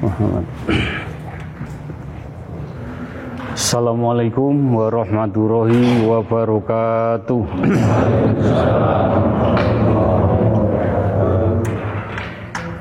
Muhammad. Assalamualaikum warahmatullahi wabarakatuh.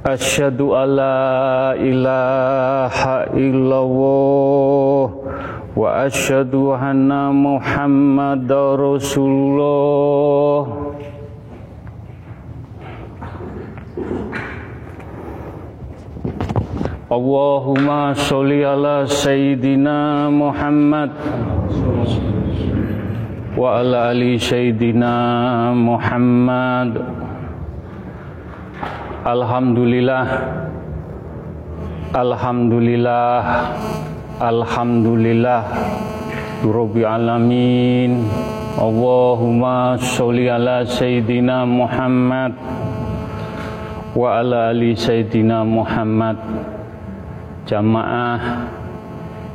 Asyhadu an la ilaha illallah wa asyhadu anna Muhammadar Rasulullah. Allahumma sholli ala sayyidina Muhammad wa ala ali sayyidina Muhammad. Alhamdulillah. Alhamdulillah. Alhamdulillah. Rabbil alamin. Allahumma sholli ala sayyidina Muhammad wa ala ali sayyidina Muhammad. Jamaah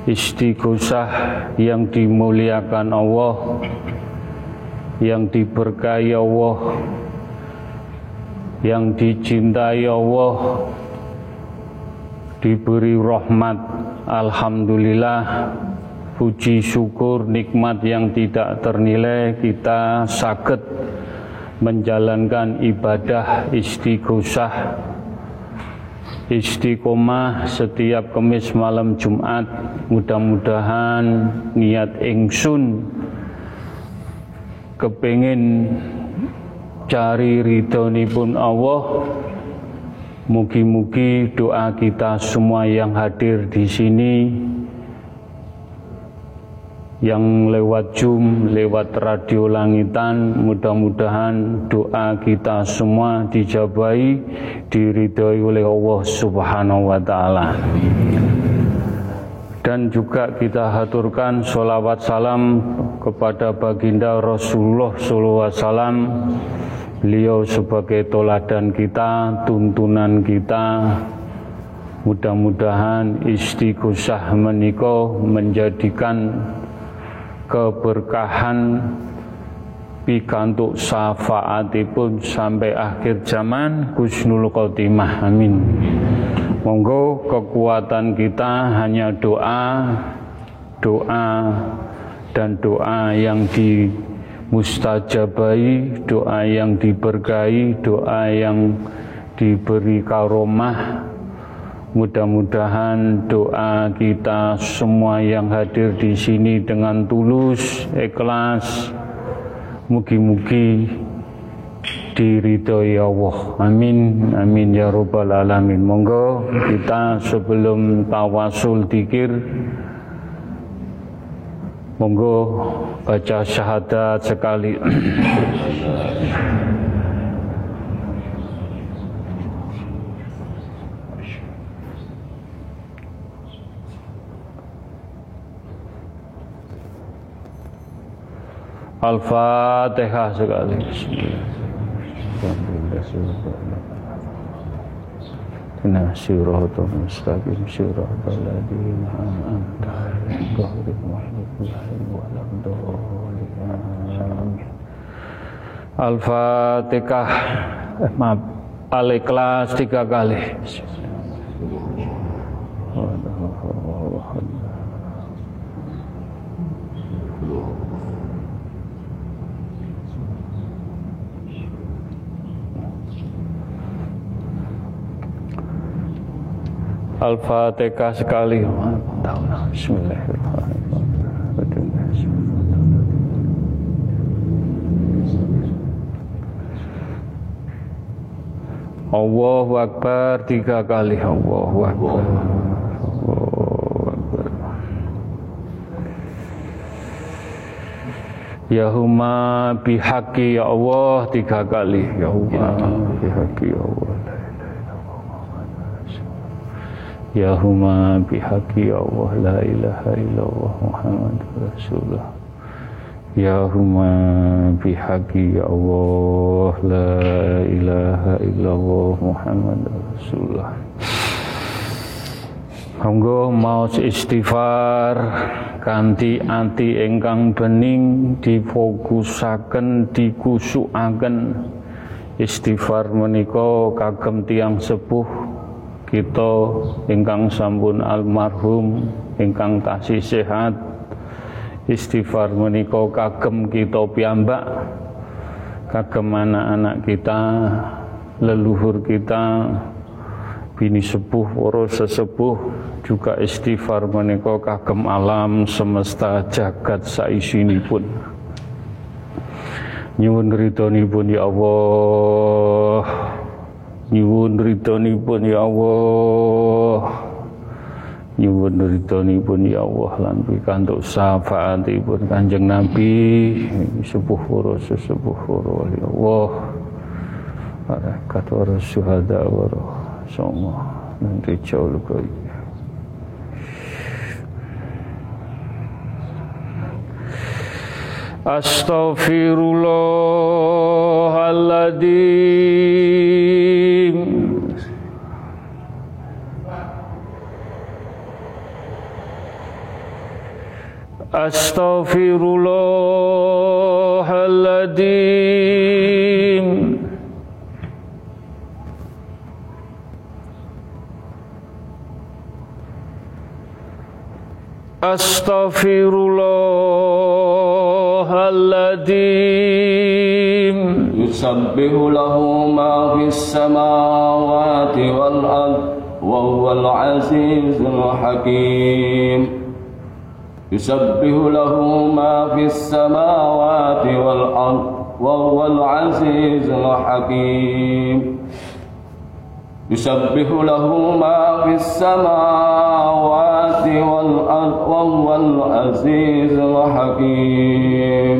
istighosah yang dimuliakan Allah yang diberkahi Allah yang dicintai Allah diberi rahmat Alhamdulillah puji syukur nikmat yang tidak ternilai kita sakit menjalankan ibadah istighosah istiqomah setiap kemis malam Jumat. Mudah-mudahan niat ingsun kepingin cari ridhonipun Allah mugi-mugi doa kita semua yang hadir di sini yang lewat Zoom, lewat radio langitan, mudah-mudahan doa kita semua dijabai, diridhoi oleh Allah Subhanahu wa taala. Dan juga kita haturkan sholawat salam kepada baginda Rasulullah SAW Beliau sebagai toladan kita, tuntunan kita Mudah-mudahan istighosah menikah menjadikan keberkahan pikantuk syafaatipun sampai akhir zaman Gusnul Khotimah. Amin. Monggo kekuatan kita hanya doa doa dan doa yang dimustajabai doa yang diberkahi doa yang diberi karomah Mudah-mudahan doa kita semua yang hadir di sini dengan tulus, ikhlas, mugi-mugi diridhoi Allah. Amin. Amin ya rabbal alamin. Monggo kita sebelum tawasul dikir monggo baca syahadat sekali. Al-Fatihah sekali. Nah, siratul mustaqim siratul ladzina an'amta alaihim ghairil Al-Fatihah. Eh, maaf. Al-Ikhlas tiga kali. Al-Fatihah sekali. Allahu Akbar tiga kali. Allahu Akbar. Allahu Akbar Ya Huma bihaqi ya Allah tiga kali. Ya Huma bihaqi ya Allah. Ya huma bihaqi Allah la ilaha illallah Muhammad Rasulullah Ya huma bihaqi Allah la ilaha illallah Muhammad Rasulullah Monggo maos istighfar kanthi ati ingkang bening difokusaken dikusukaken. Istighfar menika kagem tiang sepuh kita ingkang sampun almarhum ingkang tasih sehat istighfar menika kagem kita piyambak kagem anak-anak kita leluhur kita bini sepuh para sesepuh juga istighfar menika kagem alam semesta jagat saisinipun. Nyuwun ridhonipun ya Allah nyuwun ridhonipun ya Allah. Nyuwun ridhonipun ya Allah lan pikantuk syafaatipun Kanjeng Nabi. Sepuh para sesepuh para ya Allah. Para kathara syuhada wa semua nanti jauh lebih Astaghfirullahaladzim أستغفر الله العظيم أستغفر الله العظيم يسبح له ما في السماوات والأرض وهو العزيز الحكيم. ma fis samawati wal ard wa huwal azizul hakim يسبح له ما في السماوات والأرض وهو العزيز الحكيم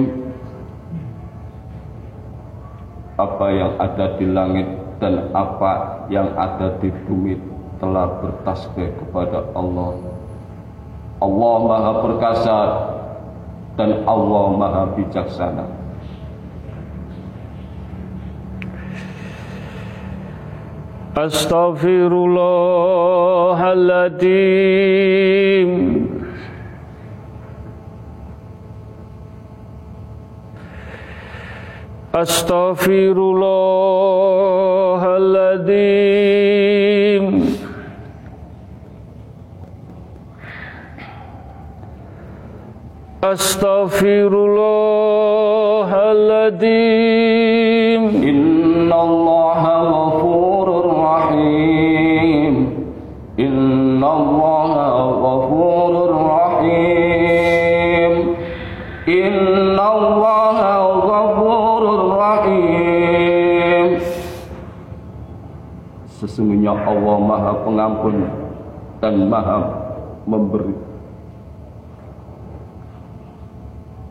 apa yang ada di langit dan apa yang ada di bumi telah bertasbih kepada Allah Allah maha perkasa dan Allah maha bijaksana. Astaghfirullahaladzim. Astaghfirullahaladzim Astaghfirullahaladzim Inna Allah ghafurur rahim. Inna Allah ghafurur rahim. Inna Allah ghafurur rahim. Sesungguhnya Allah maha pengampun dan maha memberi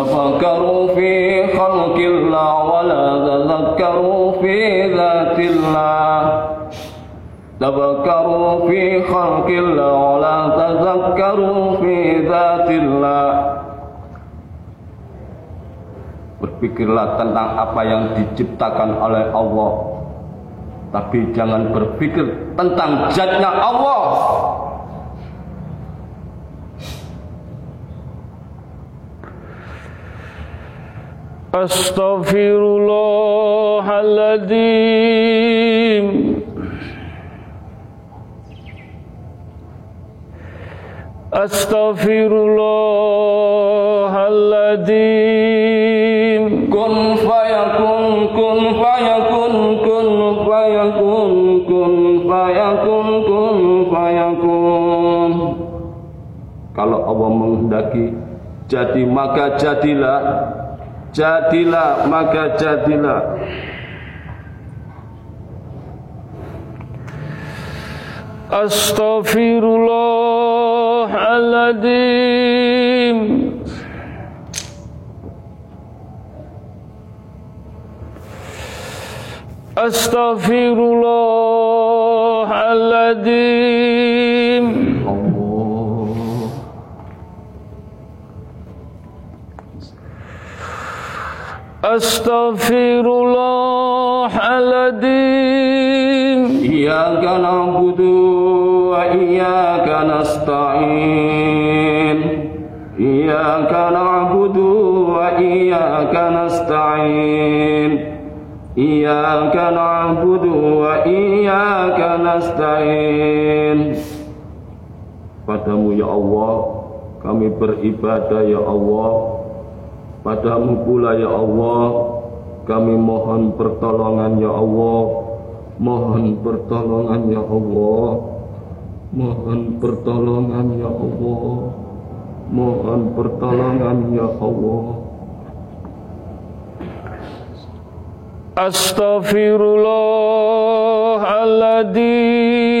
تفكروا في خلق الله ولا تذكروا في ذات الله تفكروا في خلق الله ولا تذكروا في ذات الله Berpikirlah tentang apa yang diciptakan oleh Allah Tapi jangan berpikir tentang zatnya Allah Astaghfirullahaladzim. Astaghfirullahaladzim. Kun fayakun kun fayakun kun fayakun kun fayakun kun fayakun. Kalau Allah menghendaki jadi maka jadilah jadilah maka jadilah. Astaghfirullahaladzim. Astaghfirullahaladzim Astaghfirullahaladzim Iyyaka na'budu wa iyyaka nasta'in Iyyaka na'budu wa iyyaka nasta'in Iyyaka na'budu wa nasta'in Padamu ya Allah kami beribadah ya Allah Padamu pula ya Allah kami mohon pertolongan ya Allah. Mohon pertolongan ya Allah. Mohon pertolongan ya Allah. Mohon pertolongan ya Allah. Astaghfirullahaladzim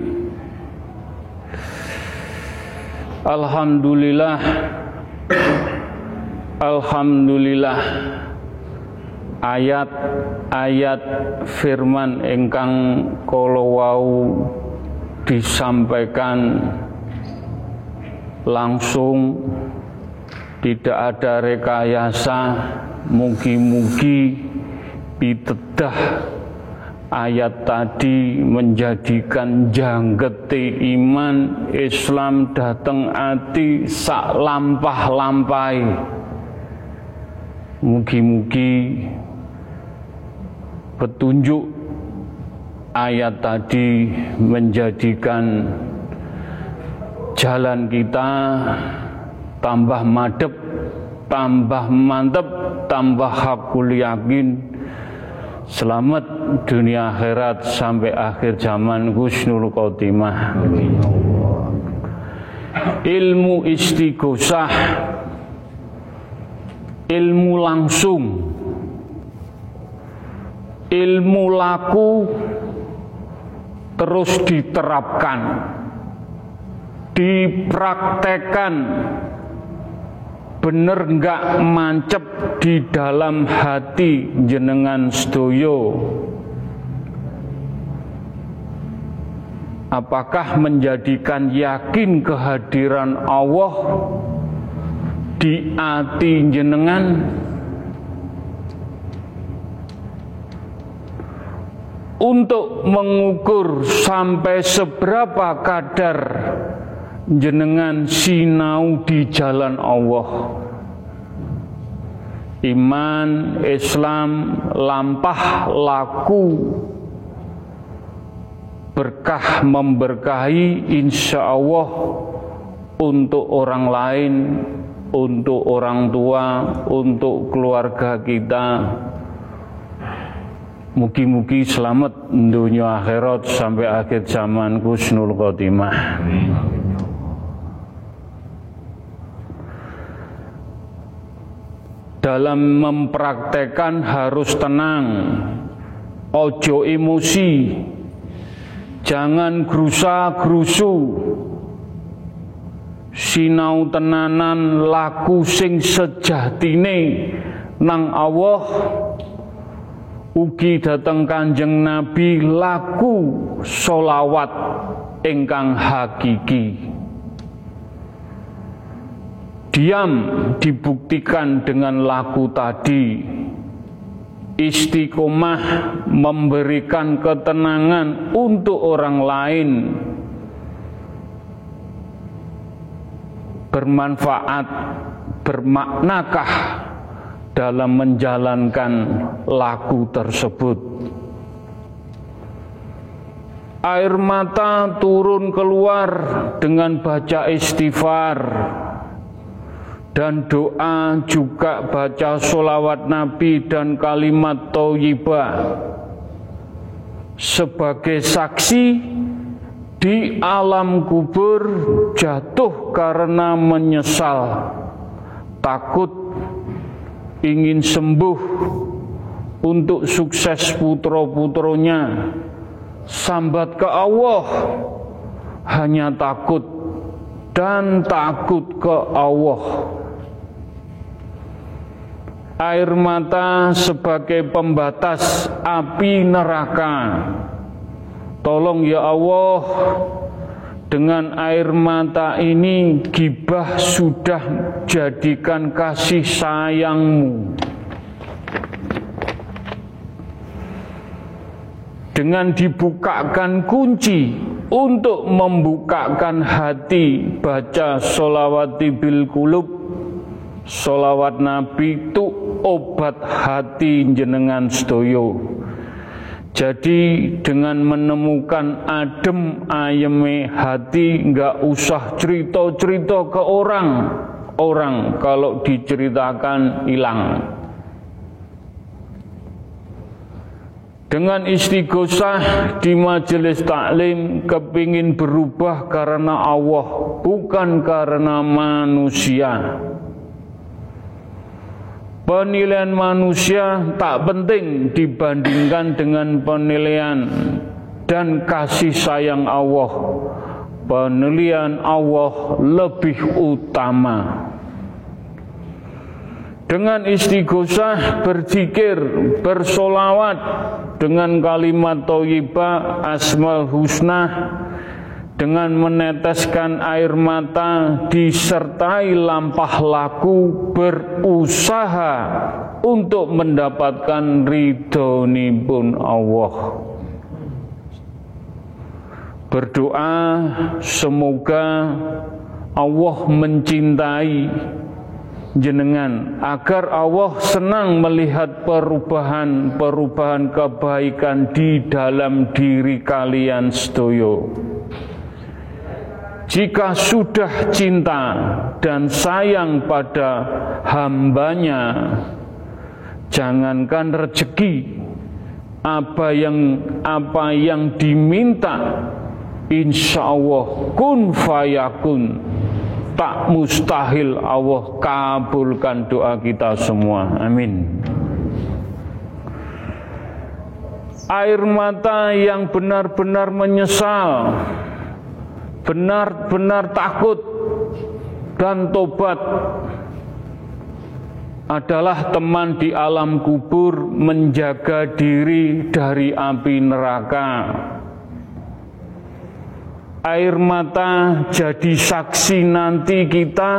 Alhamdulillah. Alhamdulillah. Ayat-ayat firman ingkang kala wau disampaikan langsung tidak ada rekayasa mugi-mugi pitedah ayat tadi menjadikan janggete iman Islam dateng ati sak lampah-lampai mugi-mugi petunjuk ayat tadi menjadikan jalan kita tambah madep, tambah mantep, tambah hakul yakin. Selamat dunia akhirat sampai akhir zaman Gusnul Khotimah. Ilmu istighosah, ilmu langsung, ilmu laku terus diterapkan, dipraktekan, bener enggak mancep di dalam hati jenengan sedoyo? Apakah menjadikan yakin kehadiran Allah di hati jenengan? Untuk mengukur sampai seberapa kadar jenengan sinau di jalan Allah. Iman Islam lampah laku. Berkah memberkahi insya Allah untuk orang lain untuk orang tua untuk keluarga kita. Mugi-mugi selamat dunia akhirat sampai akhir zaman kusnul khotimah. Dalam mempraktekkan harus tenang, ojo emosi, jangan gerusa gerusu, sinau tenanan laku sing sejatine nang Allah. Ugi dateng kanjeng Nabi laku solawat ingkang hakiki diam dibuktikan dengan laku tadi. Istiqomah memberikan ketenangan untuk orang lain. Bermanfaat bermaknakah dalam menjalankan laku tersebut? Air mata turun keluar dengan baca istighfar dan doa juga baca solawat Nabi dan kalimat toyibah sebagai saksi di alam kubur jatuh karena menyesal. Takut ingin sembuh untuk sukses putro-putronya sambat ke Allah hanya takut dan takut ke Allah air mata sebagai pembatas api neraka. Tolong ya Allah, dengan air mata ini gibah sudah jadikan kasih sayangmu. Dengan dibukakan kunci untuk membukakan hati baca solawati bil kulub solawat nabi itu obat hati jenengan sedoyo. Jadi dengan menemukan adem ayeme hati nggak usah cerita-cerita ke orang. Orang kalau diceritakan hilang. Dengan istighosah di majelis taklim kepingin berubah karena Allah bukan karena manusia. Penilaian manusia tak penting dibandingkan dengan penilaian dan kasih sayang Allah. Penilaian Allah lebih utama. Dengan istighosah, berzikir, bersolawat dengan kalimat thayyibah asmal husna dengan meneteskan air mata disertai lampah laku berusaha untuk mendapatkan ridhonipun Allah berdoa semoga Allah mencintai jenengan agar Allah senang melihat perubahan-perubahan kebaikan di dalam diri kalian sedoyo. Jika sudah cinta dan sayang pada hambanya, jangankan rezeki, apa yang apa yang diminta, insya Allah kun fayakun, tak mustahil Allah kabulkan doa kita semua. Amin. Air mata yang benar-benar menyesal benar-benar takut dan tobat adalah teman di alam kubur menjaga diri dari api neraka. Air mata jadi saksi nanti kita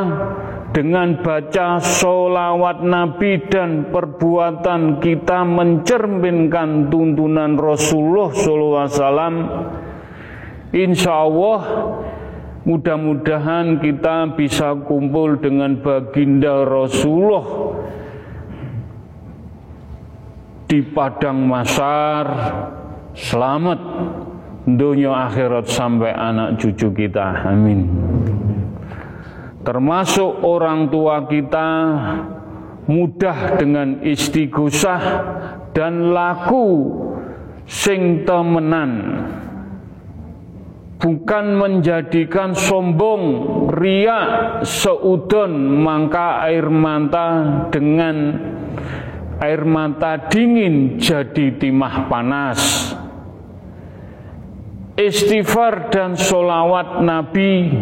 dengan baca solawat Nabi dan perbuatan kita mencerminkan tuntunan Rasulullah SAW Insya Allah mudah-mudahan kita bisa kumpul dengan baginda Rasulullah di padang masar. Selamat dunia akhirat sampai anak cucu kita. Amin. Termasuk orang tua kita mudah dengan istighosah dan laku sing temenan bukan menjadikan sombong, ria, seudon, maka air mata dengan air mata dingin jadi timah panas. Istighfar dan solawat Nabi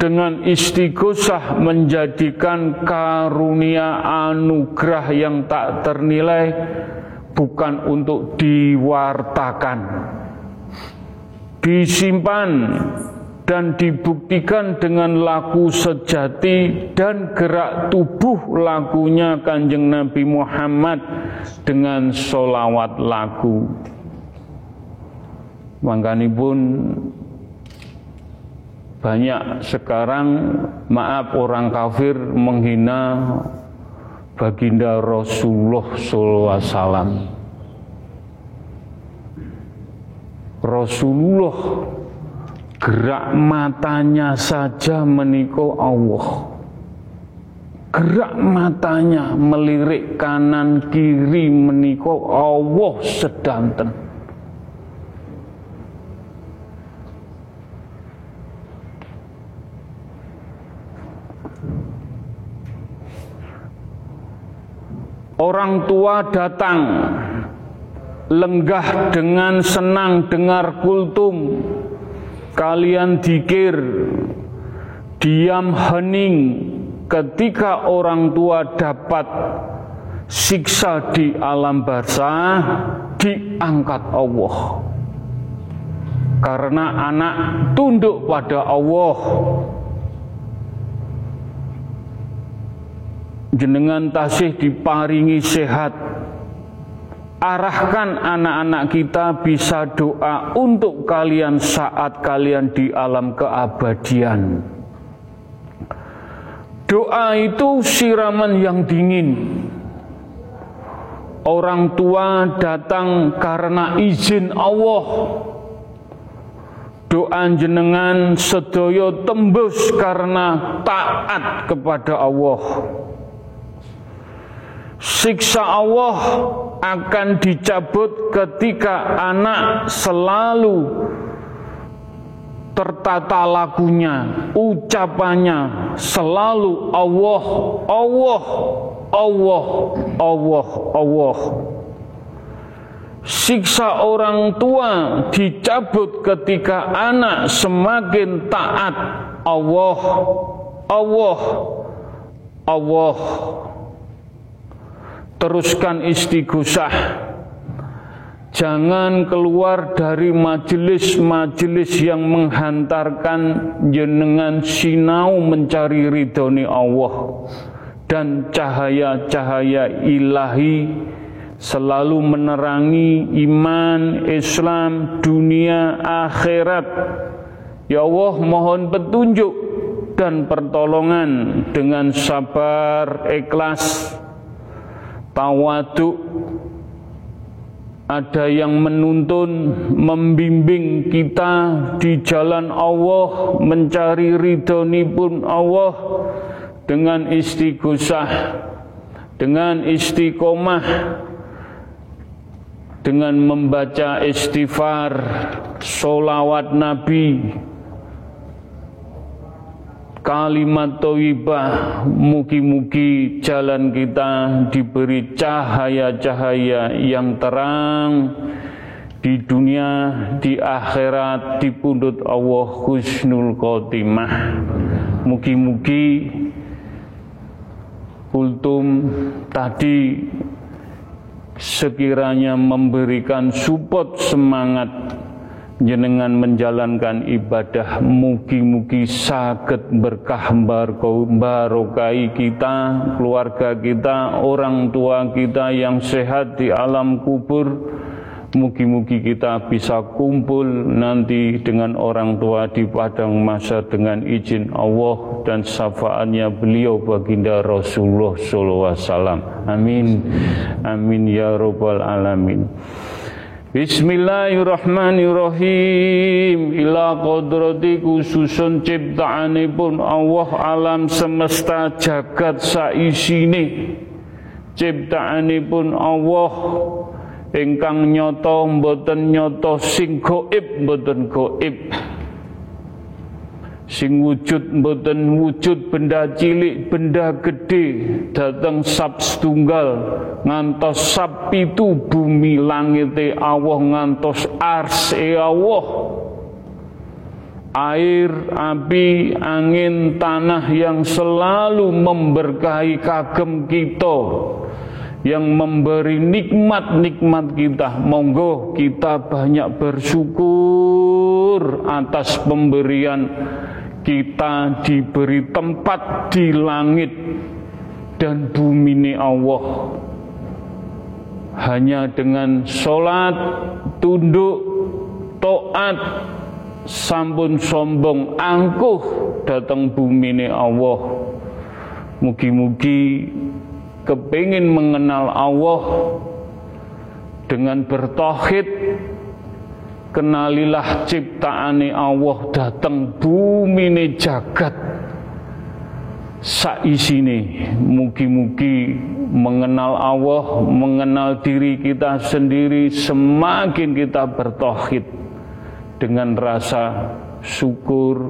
dengan istighosah menjadikan karunia anugerah yang tak ternilai bukan untuk diwartakan, disimpan dan dibuktikan dengan laku sejati dan gerak tubuh lakunya kanjeng Nabi Muhammad dengan solawat lagu. Makanya pun banyak sekarang maaf orang kafir menghina baginda Rasulullah SAW. Rasulullah gerak matanya saja meniko Allah. Gerak matanya melirik kanan kiri meniko Allah sedanten. Orang tua datang lenggah dengan senang dengar kultum. Kalian dikir, diam hening ketika orang tua dapat siksa di alam barzah diangkat Allah. Karena anak tunduk pada Allah jenengan tasih diparingi sehat. Arahkan anak-anak kita bisa doa untuk kalian saat kalian di alam keabadian. Doa itu siraman yang dingin. Orang tua datang karena izin Allah. Doa jenengan sedoyo tembus karena taat kepada Allah Siksa Allah akan dicabut ketika anak selalu tertata lagunya, ucapannya selalu Allah, Allah, Allah, Allah, Allah. Siksa orang tua dicabut ketika anak semakin taat Allah, Allah, Allah. Teruskan istighosah. Jangan keluar dari majelis-majelis yang menghantarkan jenengan sinau mencari ridhoni Allah dan cahaya-cahaya ilahi selalu menerangi iman, Islam, dunia, akhirat. Ya Allah mohon petunjuk dan pertolongan dengan sabar, ikhlas, tawadu ada yang menuntun, membimbing kita di jalan Allah, mencari pun Allah dengan istighosah, dengan istiqomah, dengan membaca istighfar, solawat Nabi, kalimat toibah mugi-mugi jalan kita diberi cahaya-cahaya yang terang di dunia, di akhirat, di pundut Allah husnul khotimah. Mugi-mugi kultum tadi sekiranya memberikan support semangat jenengan menjalankan ibadah mugi-mugi sakit berkah barokai kita, keluarga kita, orang tua kita yang sehat di alam kubur. Mugi-mugi kita bisa kumpul nanti dengan orang tua di padang masa dengan izin Allah dan syafaatnya beliau baginda Rasulullah SAW. Amin. Amin ya Rabbal Alamin. Bismillahirrahmanirrahim. Ila kodrati khususun ciptaanipun Allah alam semesta jagat saisine. Ciptaanipun Allah ingkang nyoto mboten nyoto sing goib mboten goib sing wujud mboten wujud benda cilik benda gede datang sab setunggal ngantos sab itu bumi langite Allah ngantos ars e Allah. Air, api, angin, tanah yang selalu memberkahi kagem kita yang memberi nikmat-nikmat kita. Monggo kita banyak bersyukur atas pemberian kita diberi tempat di langit dan bumi ini Allah. Hanya dengan sholat tunduk toat sampun sombong angkuh datang bumi ini Allah. Mugi-mugi kepingin mengenal Allah dengan bertauhid kenalilah ciptaane Allah datang bumi ini jagat. Saisine mugi-mugi mengenal Allah mengenal diri kita sendiri semakin kita bertauhid dengan rasa syukur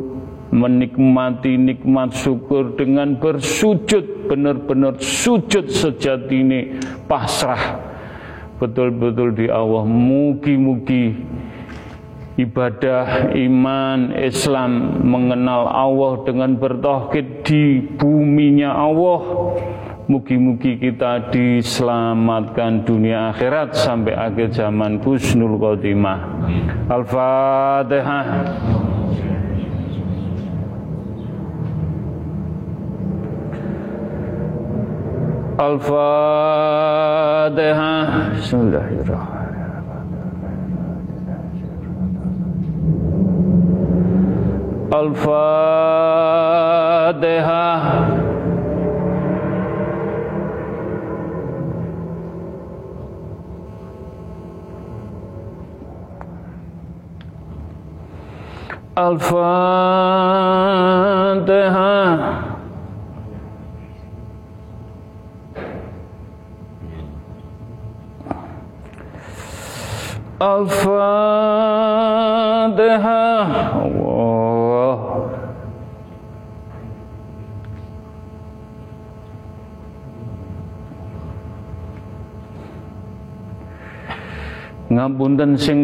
menikmati nikmat syukur dengan bersujud benar-benar sujud sejati ini pasrah. Betul-betul di Allah mugi-mugi ibadah iman Islam mengenal Allah dengan bertauhid di buminya Allah Mugi-mugi kita diselamatkan dunia akhirat sampai akhir zaman Kusnul Khotimah. Al-Fatihah. Al-Fatihah. Bismillahirrahmanirrahim. Al-Fatihah Al-Fatihah Al-Fatihah Allah Ngapunten sing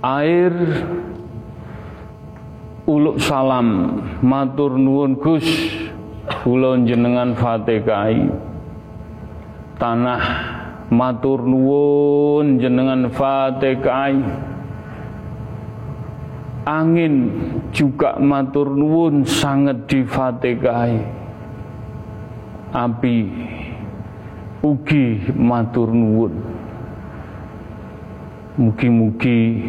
air uluk salam. Matur nuwun Gus. Kula jenengan Fatihai tanah matur nuwun jenengan Fatihah angin juga matur nuwun sangat di Fatihah api ugi matur nuwun mugi-mugi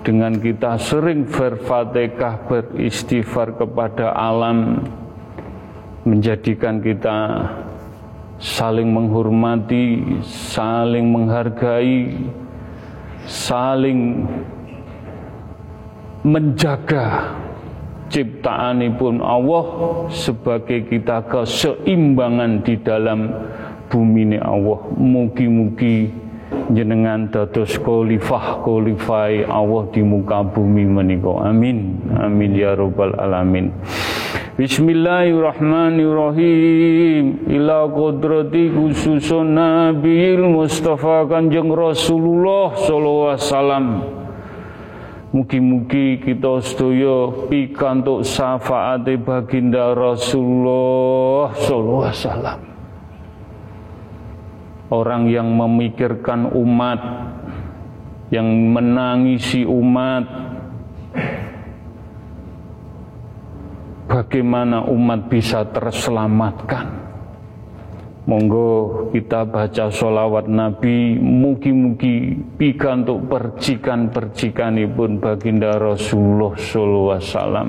dengan kita sering berfatihah beristighfar kepada alam menjadikan kita saling menghormati, saling menghargai, saling menjaga ciptaanipun Allah sebagai kita keseimbangan di dalam bumi ini Allah. Mugi-mugi jenengan dados khalifah khalifai Allah di muka bumi menika. Amin. Amin ya rabbal alamin. Bismillahirrahmanirrahim Ila kodrati khususun Nabiil Mustafa Kanjeng Rasulullah Sallallahu Alaihi Wasallam Mugi-mugi kita sedaya pikantuk syafaate baginda Rasulullah sallallahu alaihi wasallam. Orang yang memikirkan umat, yang menangisi umat, bagaimana umat bisa terselamatkan. Monggo kita baca sholawat Nabi Mugi-mugi pikantuk percikan-percikan pun baginda Rasulullah Sallallahu Alaihi Wasallam.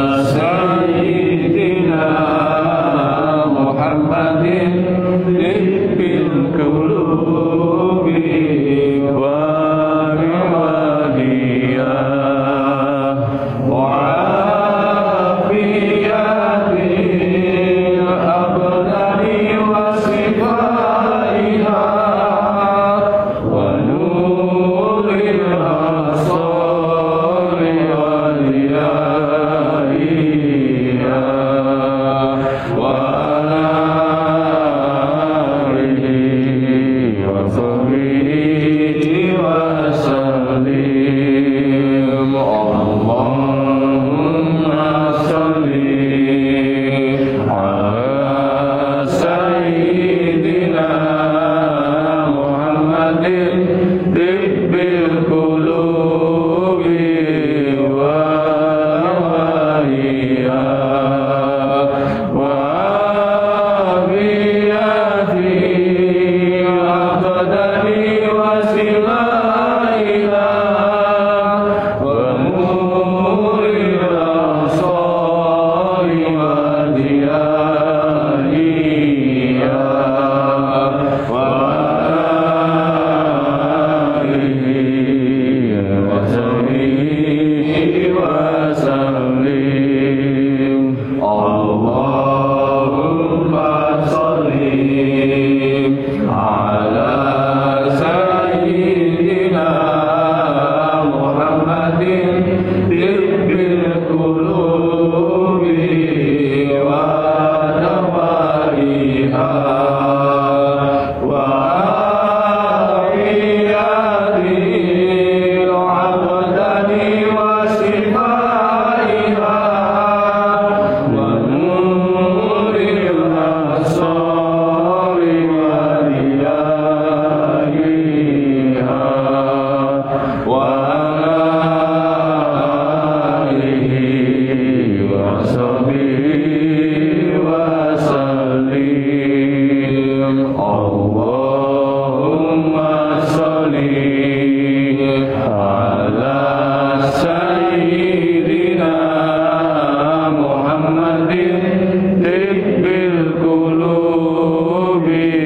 me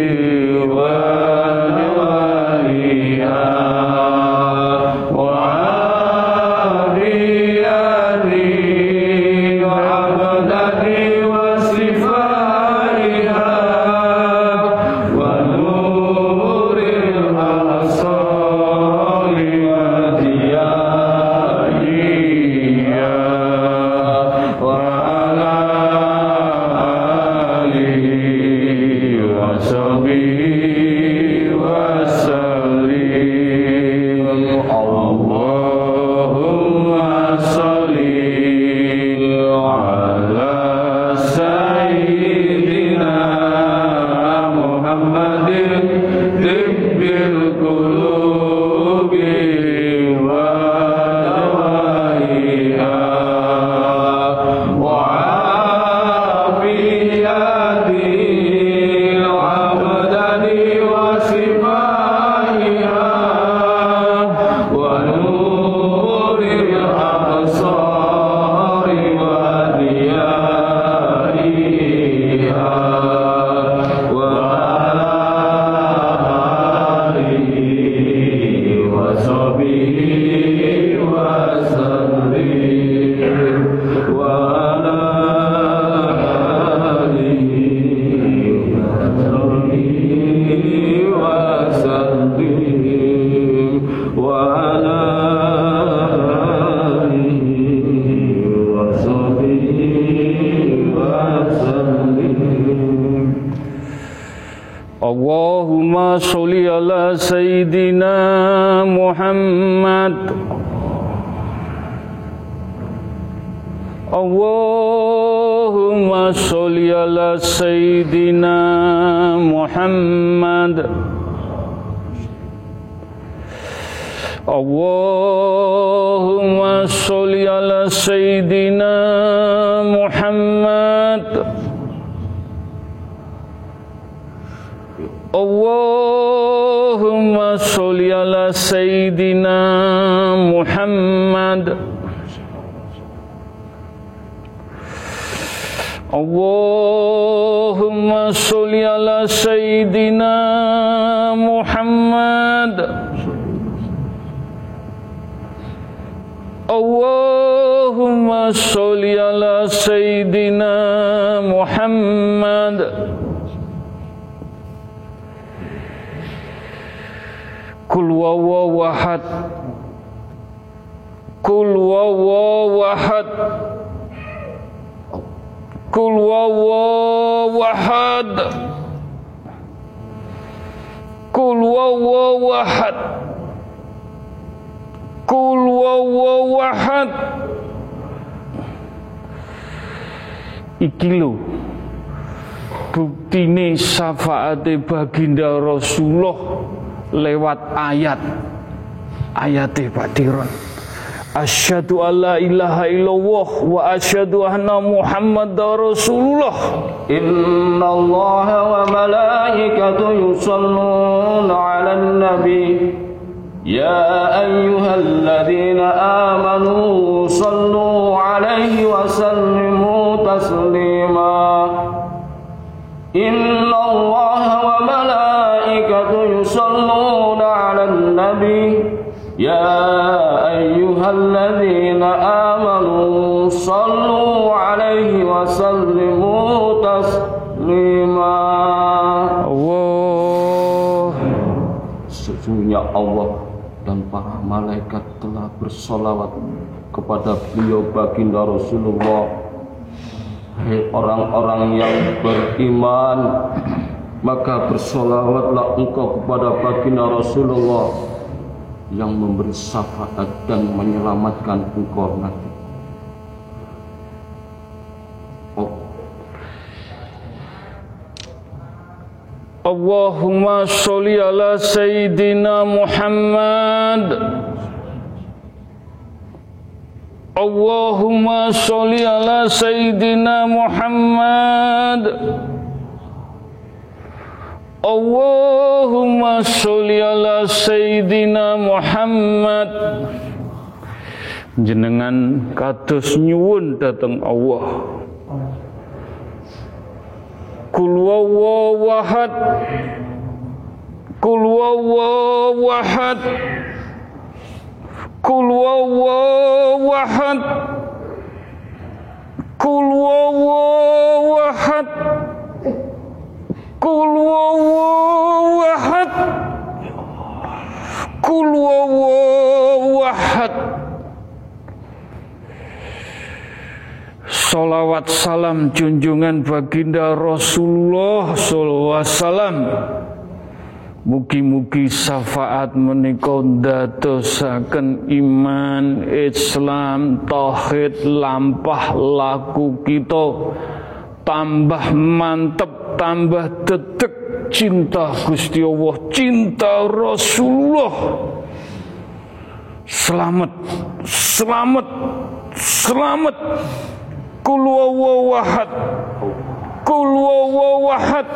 Allahumma sholli ala Sayyidina Muhammad Allahumma sholli ala Sayyidina Muhammad Kul wawawahad Kul wawawahad Kul wawawahad Kul wawawahad Kul wawawahad Iki lho Buktine syafaate baginda Rasulullah lewat ayat ayate Pak Diron Asyhadu alla ilaha illallah wa asyhadu anna Muhammadar Rasulullah إن الله وملائكته يصلون على النبي يا أيها الذين آمنوا صلوا عليه وسلموا تسليما إن الله وملائكته يصلون على النبي يا أيها الذين آمنوا صلوا عليه وسلموا تسليما Allah Sesungguhnya Allah dan para malaikat telah bersolawat kepada beliau baginda Rasulullah Hai orang-orang yang beriman Maka bersolawatlah engkau kepada baginda Rasulullah Yang memberi syafaat dan menyelamatkan engkau nanti. Oh, Allahumma sholli ala Sayyidina Muhammad. Allahumma sholli ala Sayyidina Muhammad Allahumma sholli ala Sayyidina Muhammad. Jenengan kados nyuwun dateng Allah. Kul wawawahad Kul wawawahad Kul wawawahad Kul wawawahad Kul wawawahad Kul Salawat salam junjungan baginda Rasulullah wasallam. Mugi-mugi syafaat menika ndadosaken iman Islam tauhid lampah laku kita tambah mantep tambah detek cinta Gusti Allah cinta Rasulullah. Selamat selamat selamat. Kul wawahad kul wawahad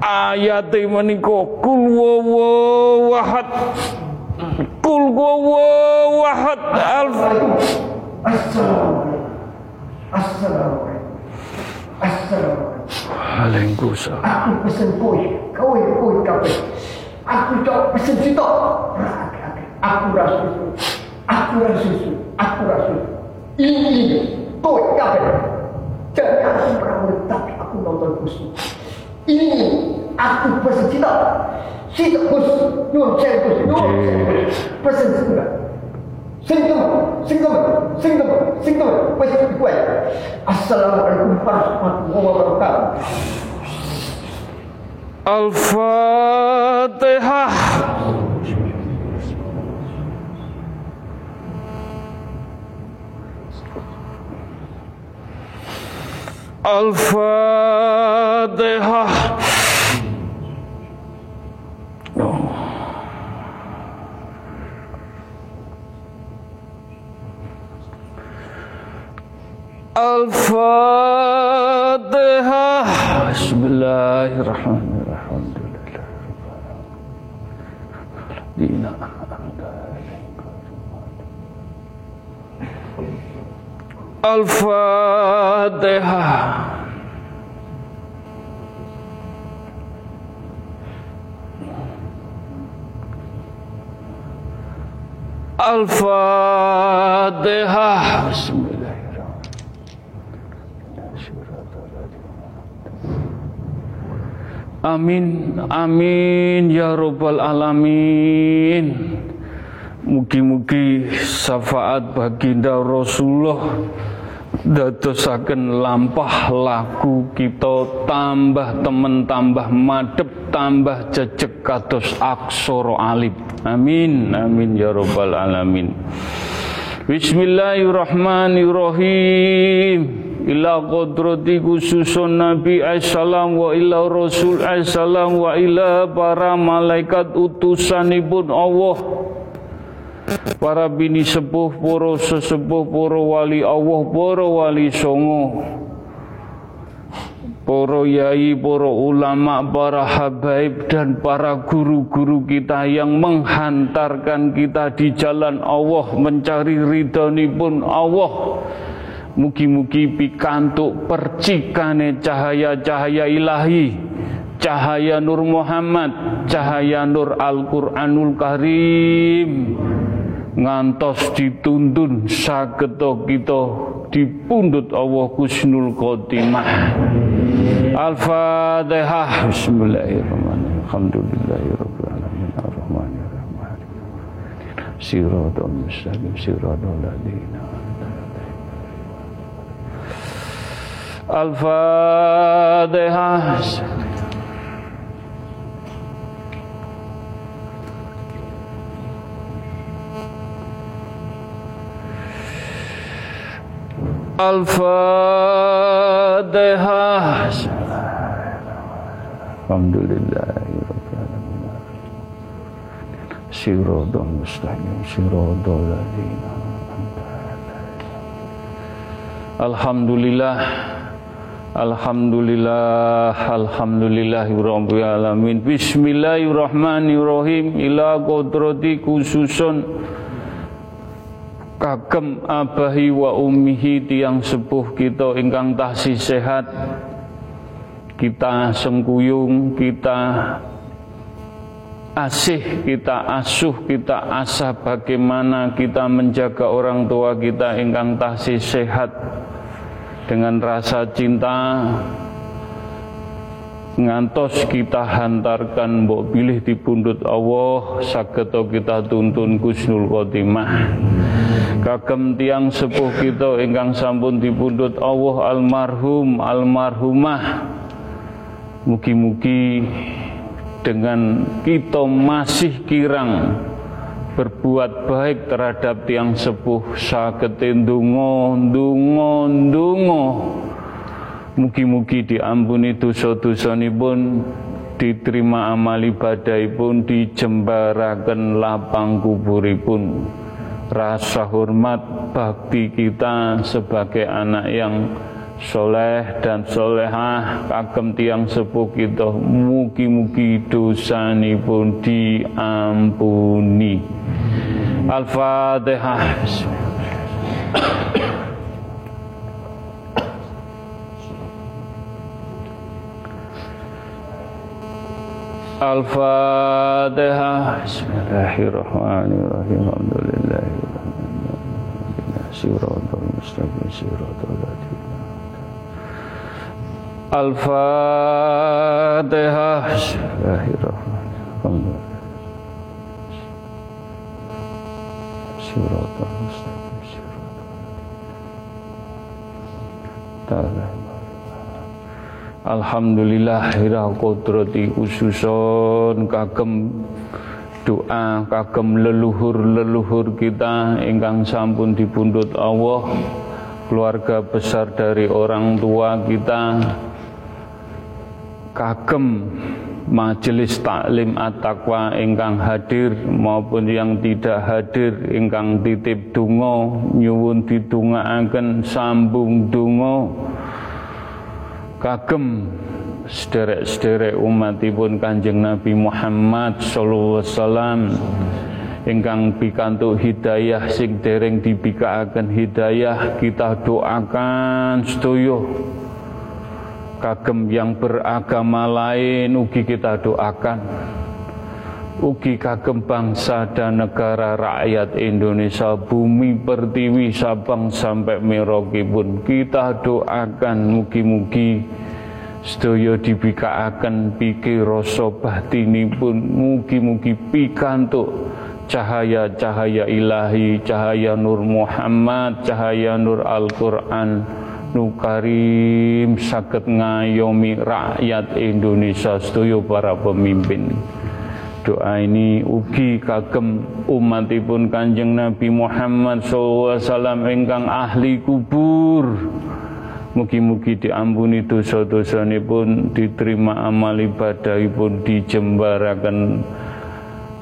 ayat menika kul wawahad kul wawahad alf Assalamualaikum. Assalamualaikum. Waalaikumsalam. Aku pesen koi, koi koi kape. Aku cok pesen sitok. Aku rasa susu, aku rasa susu, aku rasa susu. Ini koi kape. Jadi aku pernah tapi aku nonton khusus. Ini aku pesen sitok. Sitok khusus, nyuruh saya saya khusus. Pesen sitok. Sing temen, sing temen, sing temen, sing temen. Wes gue. Assalamualaikum warahmatullahi wabarakatuh. Al-Fatihah. Al-Fatihah. الفاتحة. بسم الله الرحمن الرحيم. دينا الفاتحة. الفاتحة. بسم Amin, amin ya robbal alamin. Mugi-mugi syafaat baginda Rasulullah dadosaken lampah laku kita tambah temen tambah madep tambah jejeg kados aksara alif. Amin, amin ya robbal alamin. Bismillahirrahmanirrahim ila qadrati khususun Nabi Aisalam wa ila Rasul Aisalam wa ila para malaikat utusanipun Allah. Para bini sepuh para sesepuh para wali Allah para wali songo. Para yai, para ulama, para habaib dan para guru-guru kita yang menghantarkan kita di jalan Allah mencari ridhonipun Allah Mugi-mugi pikantuk percikane cahaya-cahaya ilahi Cahaya Nur Muhammad Cahaya Nur Al-Quranul Karim. Ngantos dituntun sageto kita dipundut Allah Husnul Khotimah. Al-Fatihah. Bismillahirrahmanirrahim. Alhamdulillahirabbil alamin arrahmanirrahim. Siratal mustaqim. Siratal ladzina Al-Fatihah Al-Fatihah Alhamdulillahirrahmanirrahim. Siratul mustaqim Siratul ladzina Alhamdulillah Alhamdulillah Alhamdulillahirabbil alamin. Bismillahirrahmanirrahim. Ila qudrati khususun. Kagem abahi wa ummihi tiang sepuh kita ingkang tahsi sehat. Kita sengkuyung kita asih kita asuh kita asah bagaimana kita menjaga orang tua kita ingkang tahsi sehat dengan rasa cinta ngantos kita hantarkan mbok pilih di pundut Allah sageto kita tuntun Gusnul Khotimah. Kagem tiang sepuh kita ingkang sampun dipundhut Allah almarhum almarhumah. Mugi-mugi dengan kita masih kirang berbuat baik terhadap tiang sepuh sagete ndonga ndonga ndonga mugi-mugi diampuni dosa-dosanipun diterima amal ibadahipun dijembaraken lapang kuburipun. Rasa hormat bakti kita sebagai anak yang soleh dan solehah kagem tiang sepuh kita. Mugi-mugi dosanipun diampuni. Al-Fatihah. Al-Fatihah. Bismillahirrahmanirrahim. Alhamdulillahirrahmanirrahim. Siratul mustaqim. Siratul Al-Fatihah Alhamdulillah ira kodrati khususon kagem doa kagem leluhur-leluhur kita ingkang sampun dipundhut Allah. Keluarga besar dari orang tua kita kagem majelis taklim at-taqwa ingkang hadir maupun yang tidak hadir ingkang titip donga nyuwun didongaaken sambung donga. Kagem sederek-sederek umatipun Kanjeng Nabi Muhammad sallallahu alaihi wasallam ingkang pikantuk hidayah sing dereng dibikaaken hidayah kita doakan sedaya kagem yang beragama lain ugi kita doakan. Ugi kagem bangsa dan negara rakyat Indonesia bumi pertiwi Sabang sampai Merauke pun. Kita doakan mugi-mugi sedaya dibikaaken pikir rasa batini pun. Mugi-mugi pikantuk cahaya-cahaya ilahi, cahaya Nur Muhammad, cahaya Nur Al-Quran, Nukarim sakit ngayomi rakyat Indonesia setuju para pemimpin. Doa ini ugi kagem umatipun kanjeng Nabi Muhammad SAW engkang ahli kubur. Mugi-mugi diampuni dosa-dosa pun diterima amal ibadah pun dijembarakan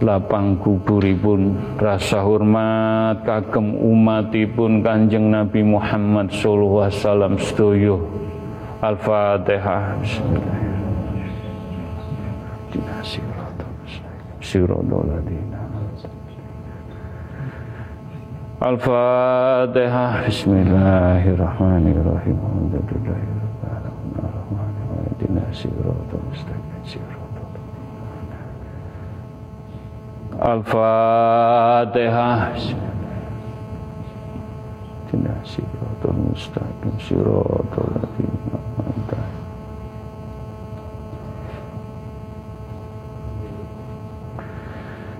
lapang kuburipun rasa hormat kagem umatipun Kanjeng Nabi Muhammad sallallahu alaihi wasallam sedoyo Al-Fatihah. Al-Fatihah. Bismillahirrahmanirrahim. Alhamdulillahirrahmanirrahim Al-Fatihah Tidak siratul mustaqim siratul ladzina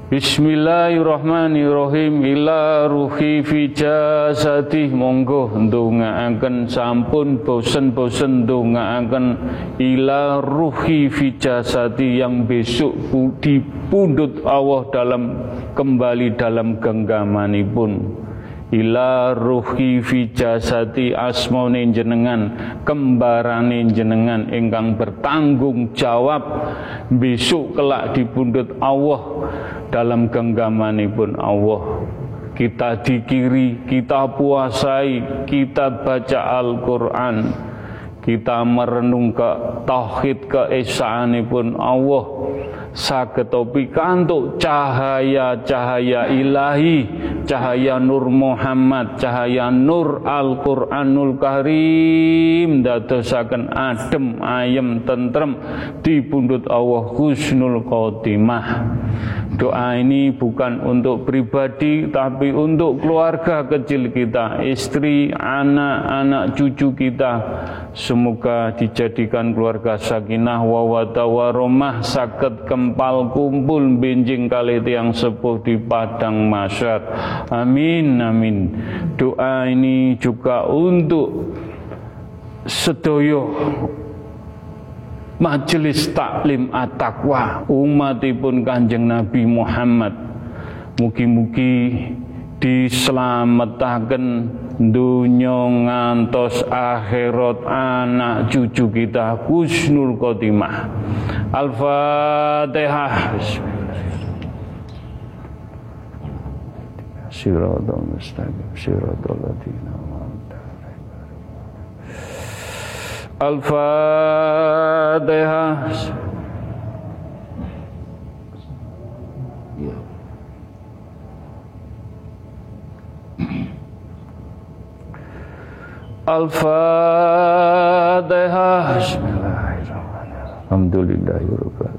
Bismillahirrahmanirrahim. Ila ruhi fi jasadi monggo ndongaaken. Sampun bosen-bosen ndongaaken. Ila ruhi fi jasadi yang besok dipundhut Allah dalam kembali dalam genggamanipun. Ila ruhi fi jasadi asmone jenengan kembarane jenengan ingkang bertanggung jawab besok kelak dipundhut Allah dalam genggamanipun Allah. Kita dikiri, kita puasai, kita baca Al-Quran, kita merenung ke tauhid keesaanipun Allah, sagetopi kantuk cahaya-cahaya ilahi, cahaya Nur Muhammad, cahaya Nur Al-Qur'anul Karim. Dadosaken adem ayem tentrem dipundhut Allah husnul khotimah. Doa ini bukan untuk pribadi tapi untuk keluarga kecil kita, istri, anak, anak cucu kita. Semoga dijadikan keluarga sakinah wawata waromah sakit kempal kumpul benjing kali tiang sepuh di padang masyar. Amin amin. Doa ini juga untuk sedoyo majelis taklim at-taqwa. Umatipun Kanjeng Nabi Muhammad. Mugi-mugi dislametaken dunya ngantos akhirat anak cucu kita husnul khotimah. Al-Fatihah. Siratal Al-Fatihah Al-Fatihah Bismillahirrahmanirrahim. Alhamdulillahirrahmanirrahim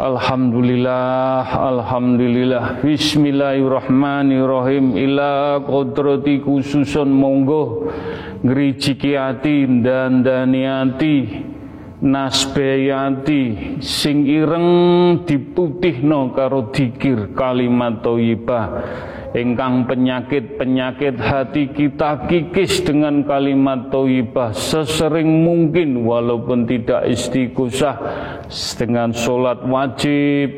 Alhamdulillah, Alhamdulillah. Bismillahirrahmanirrahim. Ila kodrati khususun monggo Ngerijiki hati dan daniati nasbeyati sing ireng diputihno karo dikir kalimat thayyibah ingkang penyakit-penyakit hati kita kikis dengan kalimat thayyibah sesering mungkin walaupun tidak istighosah dengan sholat wajib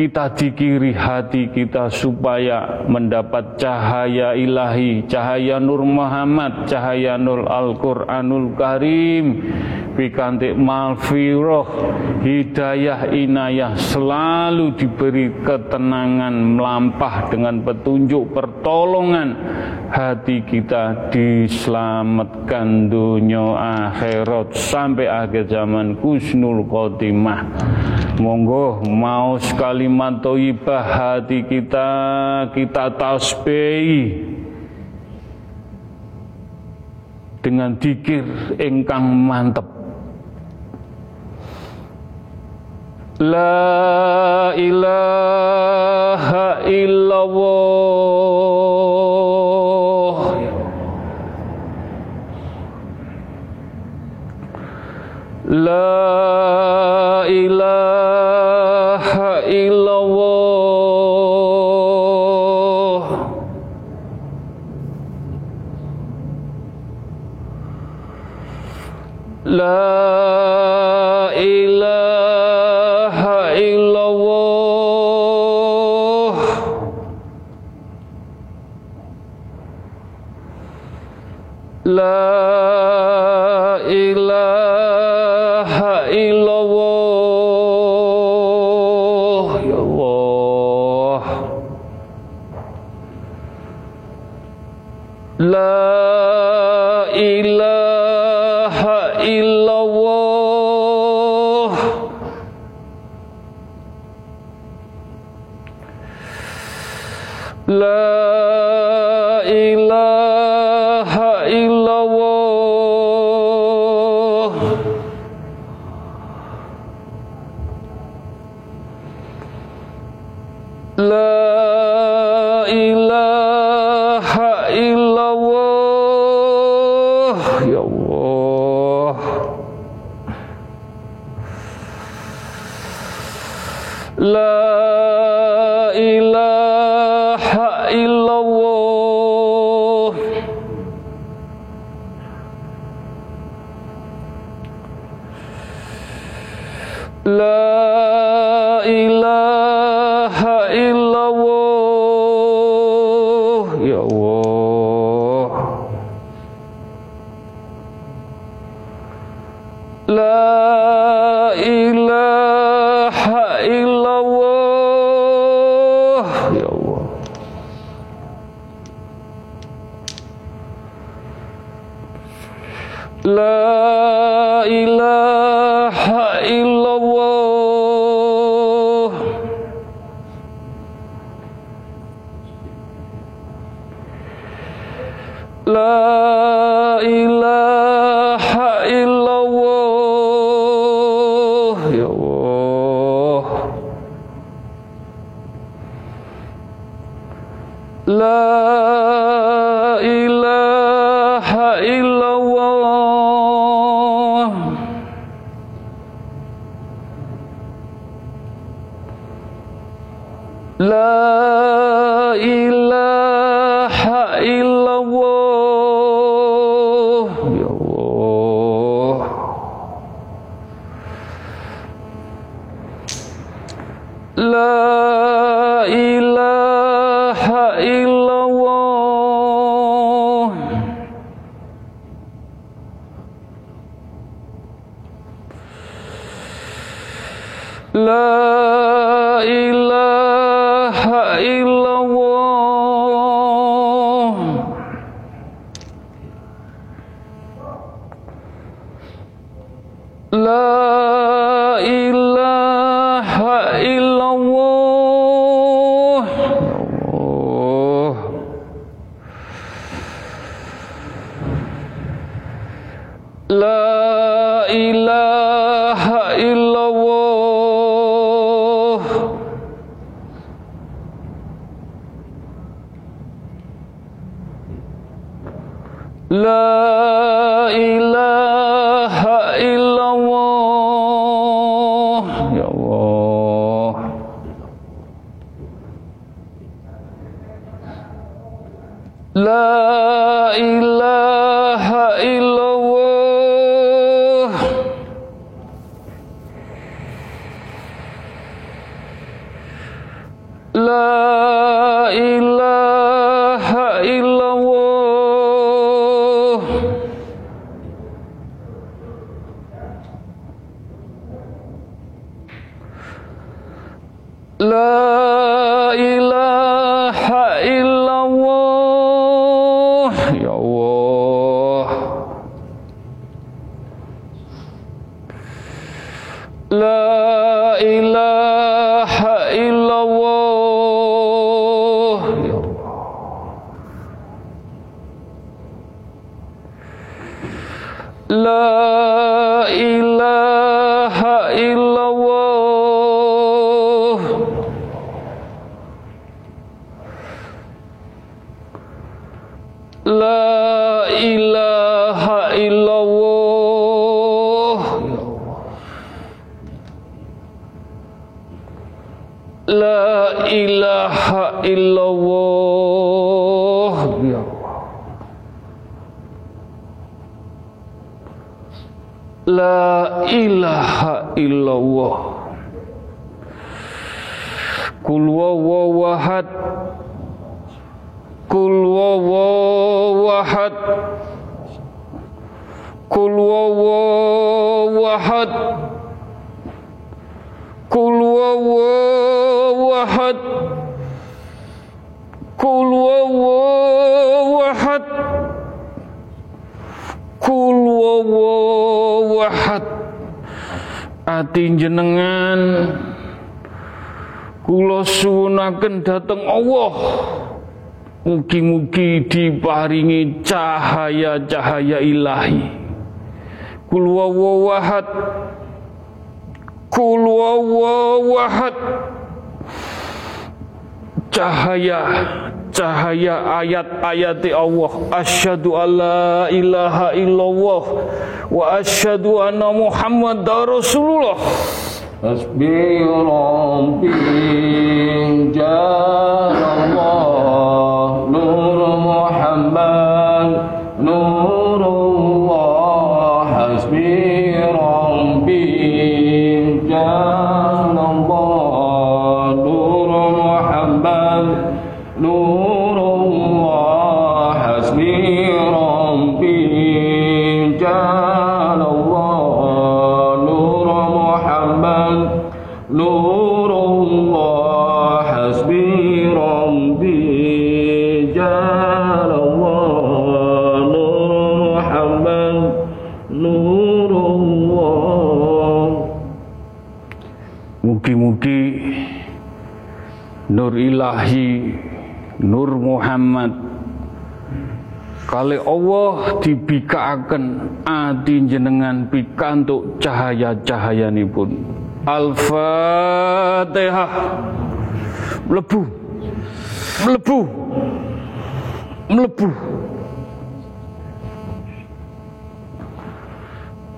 kita dikiri hati kita supaya mendapat cahaya ilahi, cahaya Nur Muhammad, cahaya Nur Al-Quranul Karim, pikantik malfiroh, hidayah inayah selalu diberi ketenangan melampah dengan petunjuk pertolongan. Hati kita diselamatkan dunia akhirat sampai akhir zaman kusnul khotimah. Monggo mau kalimat thayyibah hati kita kita tasbih. Dengan dikir engkang mantep. La ilaha illallah. La La ilaha لا ahad Kul wawaw ahad Kul wawaw ahad Kul wawaw ahad Ati jenengan. Kula suwunaken dhateng Allah. Mugi-mugi diparingi cahaya-cahaya ilahi. Kul wawawahad Kul wawawahad Cahaya Cahaya ayat-ayat Allah. Asyadu alla ilaha illallah. Wa asyadu anna Muhammad Rasulullah. Hasbi Rabbi Jalla Allah Nur Muhammad. Nur ilahi Nur Muhammad. Kali Allah dibikaaken ati jenengan pikantuk cahaya-cahayanipun. Al-Fatihah. Mlebu. Mlebu. Mlebu.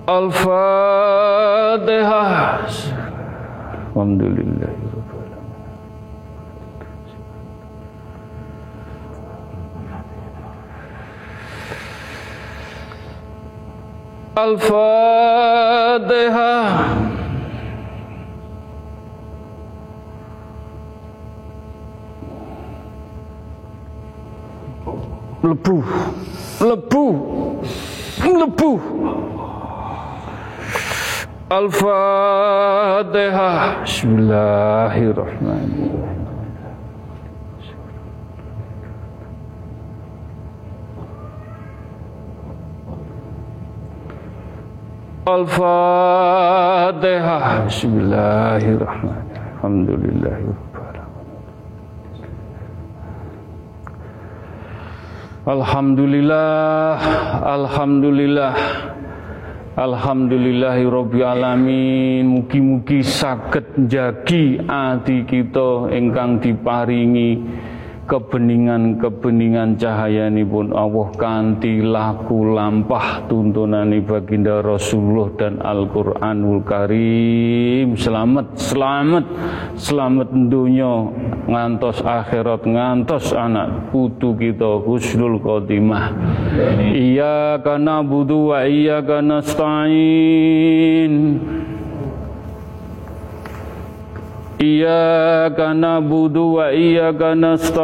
Al-Fatihah. Alhamdulillah الفاتحة. لبو. لبو. لبو. الفاتحة. بسم الله الرحمن الرحيم. Al-Fatihah. Bismillahirrahmanirrahim. Alhamdulillah. Alhamdulillah. Alhamdulillah. Rabbil alamin. Mugi-mugi saged jagi ati kita ingkang diparingi kebeningan-kebeningan pun Allah kanti laku lampah tuntunani baginda Rasulullah dan Al-Qur'anul Karim. Selamat selamat selamat dunia. Ngantos akhirat ngantos anak putu kita husnul khotimah. Kana budu wa kana stain Iyyaka na'budu wa iyyaka nasta'in.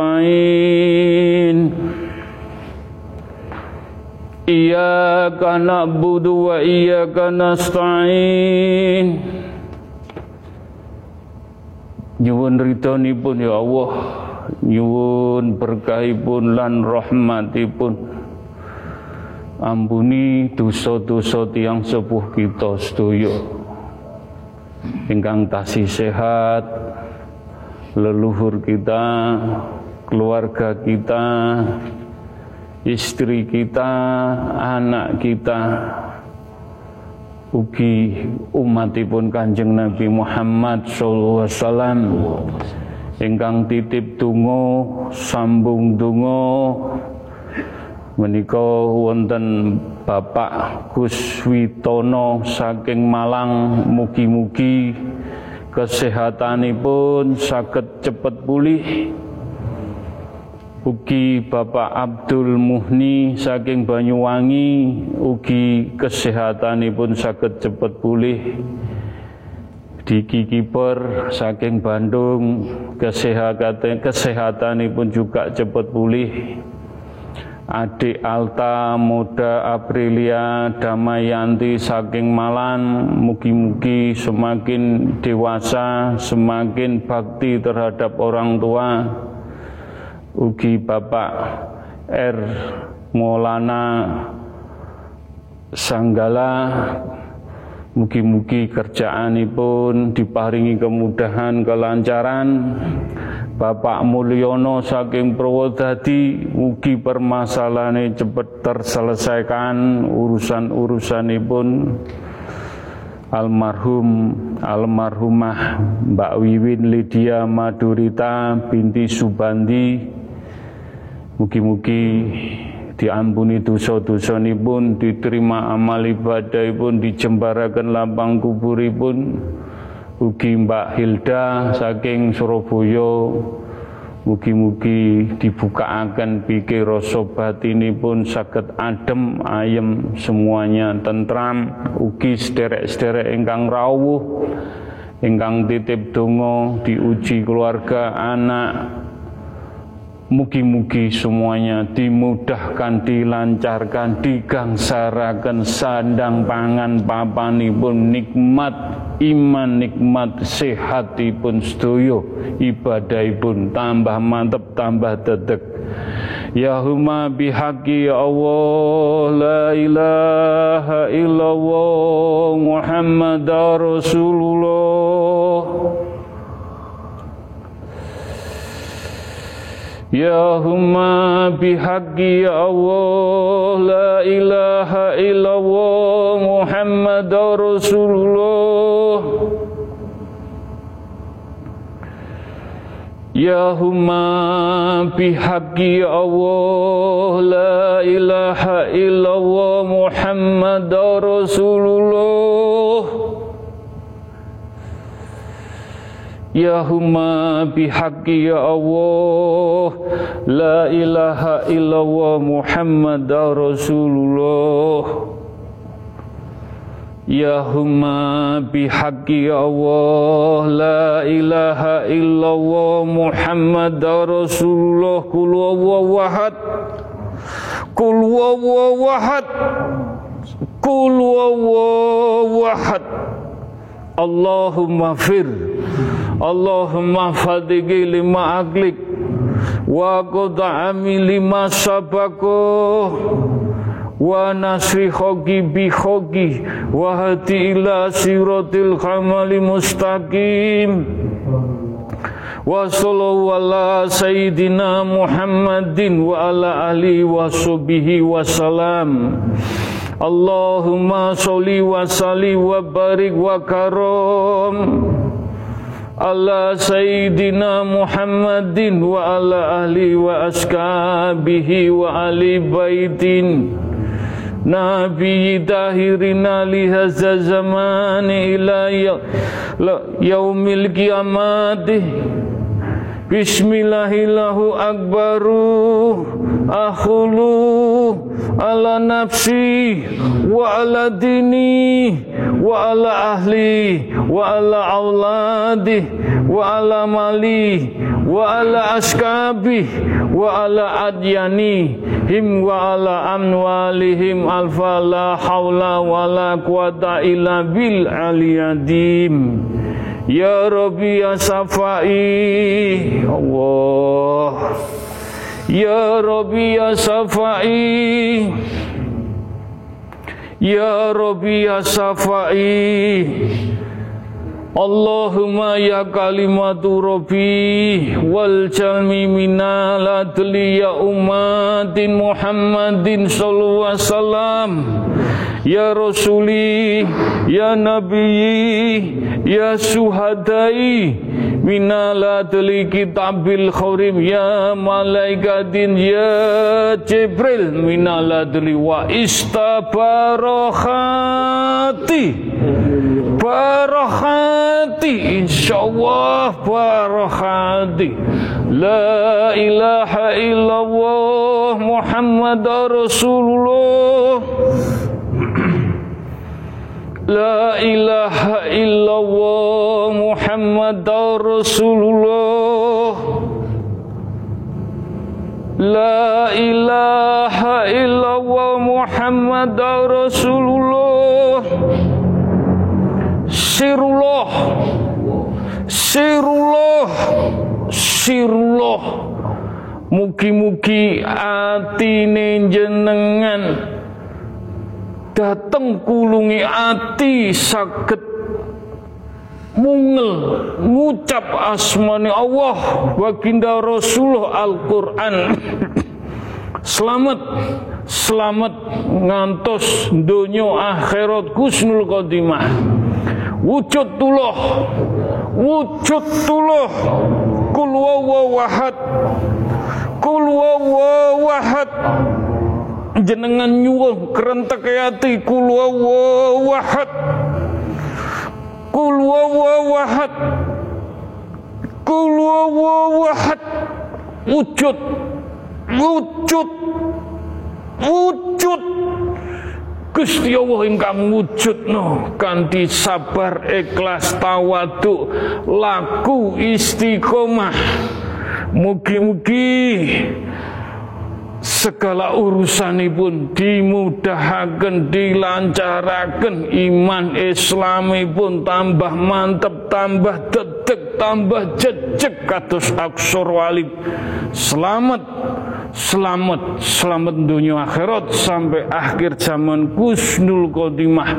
Iyyaka na'budu wa iyyaka nasta'in. Nyuwun ridhonipun ya Allah. Nyuwun berkahipun lan rahmatipun. Ampuni dosa-dosa tiang sepuh kita sedaya ingkang tasih sehat leluhur kita keluarga kita istri kita anak kita ugi umatipun Kanjeng Nabi Muhammad sallallahu alaihi wasallam. Ingkang titip tungo sambung tungo menika wonten Bapak Gus Witono saking Malang mugi-mugi kesehatanipun saged cepet pulih. Ugi Bapak Abdul Muhni saking Banyuwangi ugi kesehatanipun saged cepet pulih. Diki Kiper saking Bandung kesehatan kesehatanipun juga cepat pulih adik Alta Muda Aprilia Damayanti saking Malang mugi-mugi semakin dewasa semakin bakti terhadap orang tua. Ugi Bapak R. Maulana Sanggala Mugi-mugi kerjaanipun diparingi kemudahan kelancaran. Bapak Mulyono saking Purwodadi mugi permasalahan cepat terselesaikan urusan-urusanipun. Almarhum almarhumah Mbak Wiwin Lydia Madurita binti Subandi. Mugi-mugi diampuni dosa pun diterima amal ibadahipun dijembaraken lapang kuburipun. Ugi Mbak Hilda saking Surabaya Mugi-mugi dibukaaken pikir rasa pun saged adem ayem semuanya tentram. Ugi sederek-sederek ingkang rawuh ingkang titip donga diuji keluarga anak Mugi-mugi semuanya dimudahkan, dilancarkan, digangsarakan sandang pangan papanipun nikmat iman nikmat sehatipun sedoyo ibadahipun tambah mantep tambah dedek Ya huma bihaqi Allah la ilaha illallah Muhammad Rasulullah Ya huma bihaqi ya Allah La ilaha illallah Muhammad Rasulullah Ya huma bihaqi ya Allah La ilaha illallah Muhammad Rasulullah Ya huma bihaqqi ya Allah. La ilaha illallah Muhammad Rasulullah. Ya huma bihaqqi ya Allah. La ilaha illallah Muhammad Rasulullah. Kul wawahad Kul wawahad Kul wawahad Allahumma fir Allahumma fadigi lima aklik wa qad'ami lima sabako wa nasri khogi bi khogi wa hati ila siratil khamali mustaqim wa sallallahu ala sayyidina Muhammadin wa ala alihi wa sahbihi wa salam. Allahumma sholli wa salli wa barik wa karom ala sayyidina Muhammadin wa ala ahli wa askabihi wa ali baitin Nabi tahirina li hadza Bismillahillahu akbaru akhulu ala nafsi wa ala dini wa ala ahli wa ala auladi wa ala mali wa ala askabi wa ala adyani him wa ala amwalihim alfa la hawla wa la quwata illa bil aliyadim Ya Rabbi ya Safai Allah. Ya Rabbi ya Safai. Ya Rabbi ya Safai. Allahumma ya kalimatu Rabbi wal jalmi adli ya umatin Muhammadin sallallahu alaihi wasallam Ya Rasuli Ya Nabi Ya Suhadai Minal adli kitabil khurim Ya malaikatin Ya Jibril Minal adli wa istabarokhati Barokhati Insyaallah barokhati La ilaha illallah Muhammad Rasulullah La ilaha illallah Muhammad Rasulullah. La ilaha illallah Muhammad Rasulullah. Sirullah. Sirullah. Sirullah. Mugi-mugi atine jenengan dateng kulungi ati saged mungel ngucap asmani Allah baginda Rasulullah Al-Qur'an. Selamat selamat ngantos donya akhirat kusnul khotimah. Wujud tullah wujud tullah kul wawahad kul jenengan nyuwun kerentek ati kul wawahad kul wawahad kul wawahad wujud. Wujud. Wujud. Gusti Allah ingkang wujudno kanthi sabar ikhlas tawadhu laku istiqomah. Mugi-mugi segala urusanipun dimudahaken dilancaraken iman islamipun tambah mantep tambah dedek tambah jejeg kados aksor walid. Selamat selamat selamat dunia akhirat sampai akhir zaman kusnul khotimah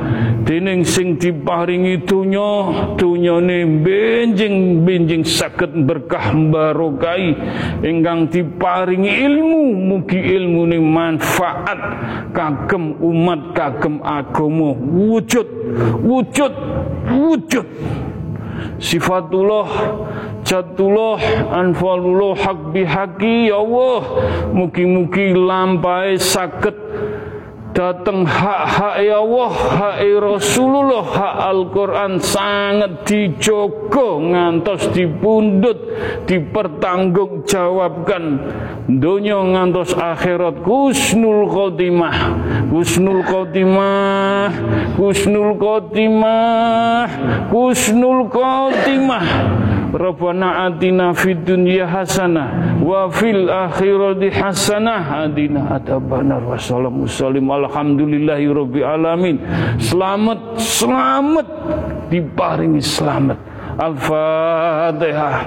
dening sing diparingi dunya dunyane benjing benjing saged berkah barokai ingkang diparingi ilmu mugi ini manfaat. Kagem umat kagem agama. Wujud wujud wujud sifatullah jatullah anfalullah hak bihaki ya Allah. Mugi-mugi lampai sakit datang hak-hak ya Allah hak Rasulullah hak Al-Quran sangat dijogo ngantos dipundut dipertanggungjawabkan. Dunia ngantos akhirat kusnul khotimah kusnul khotimah kusnul khotimah kusnul khotimah Rabbana atina fid dunya hasanah wa fil akhirati hasanah adina adzabannar wa sallamu sallim alhamdulillahi rabbil alamin selamat selamat diparingi selamat. Al-Fatihah.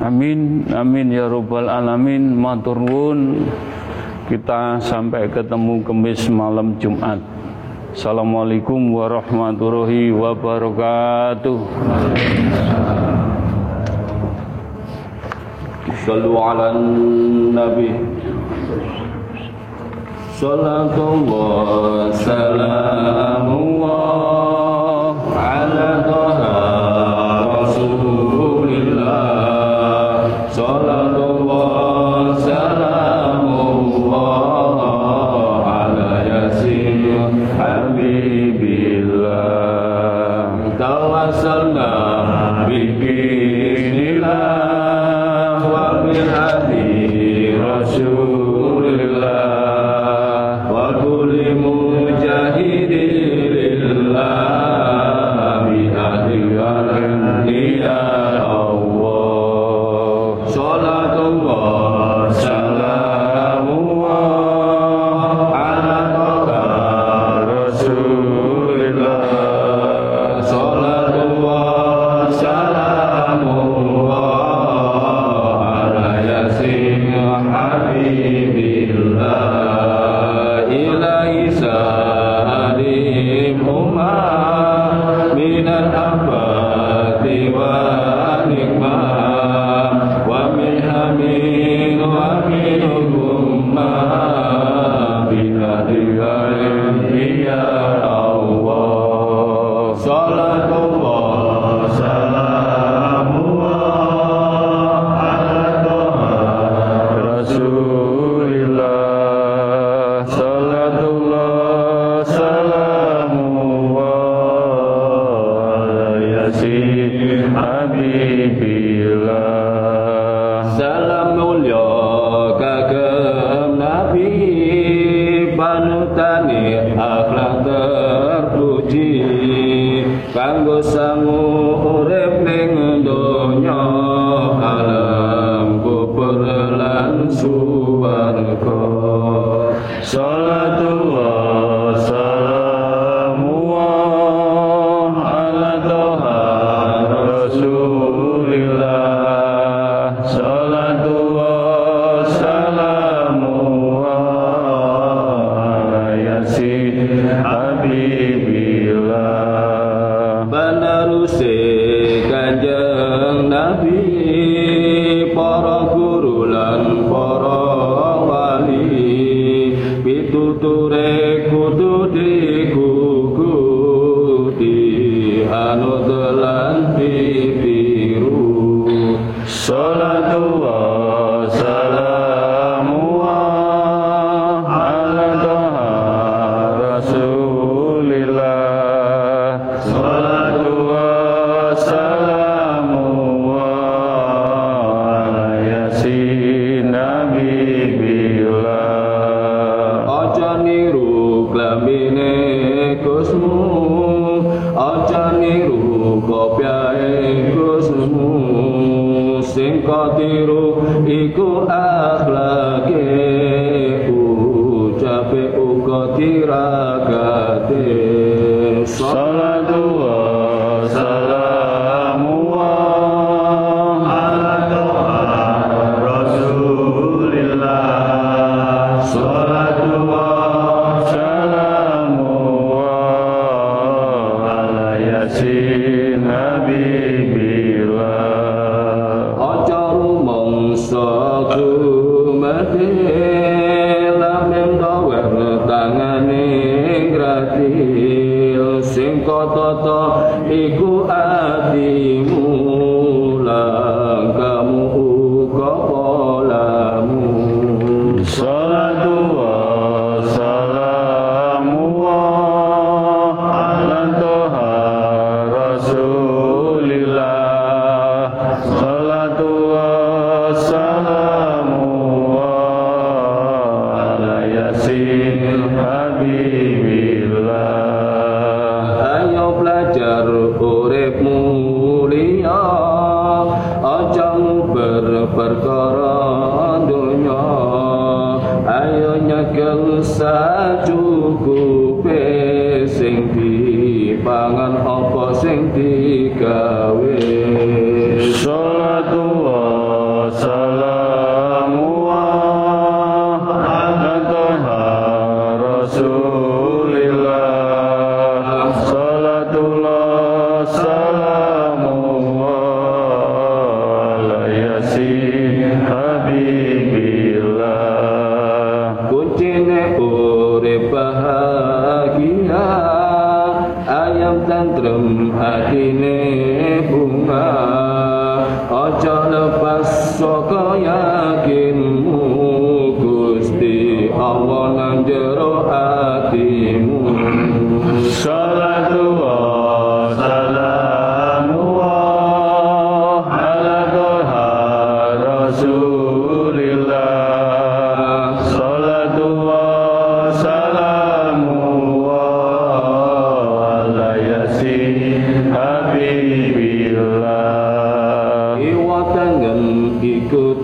Amin, amin ya robbal alamin. Matur Kita sampai ketemu kemis malam Jumat. Assalamualaikum warahmatullahi wabarakatuh. Sallu ala nabi salamullah akhlaki ucape uga tirakatee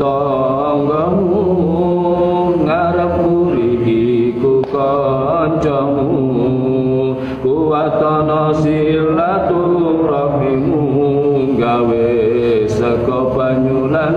tanggamu ngarep urigi ku kancamu. Kuwatana silaturahmimu gawe saka panyulan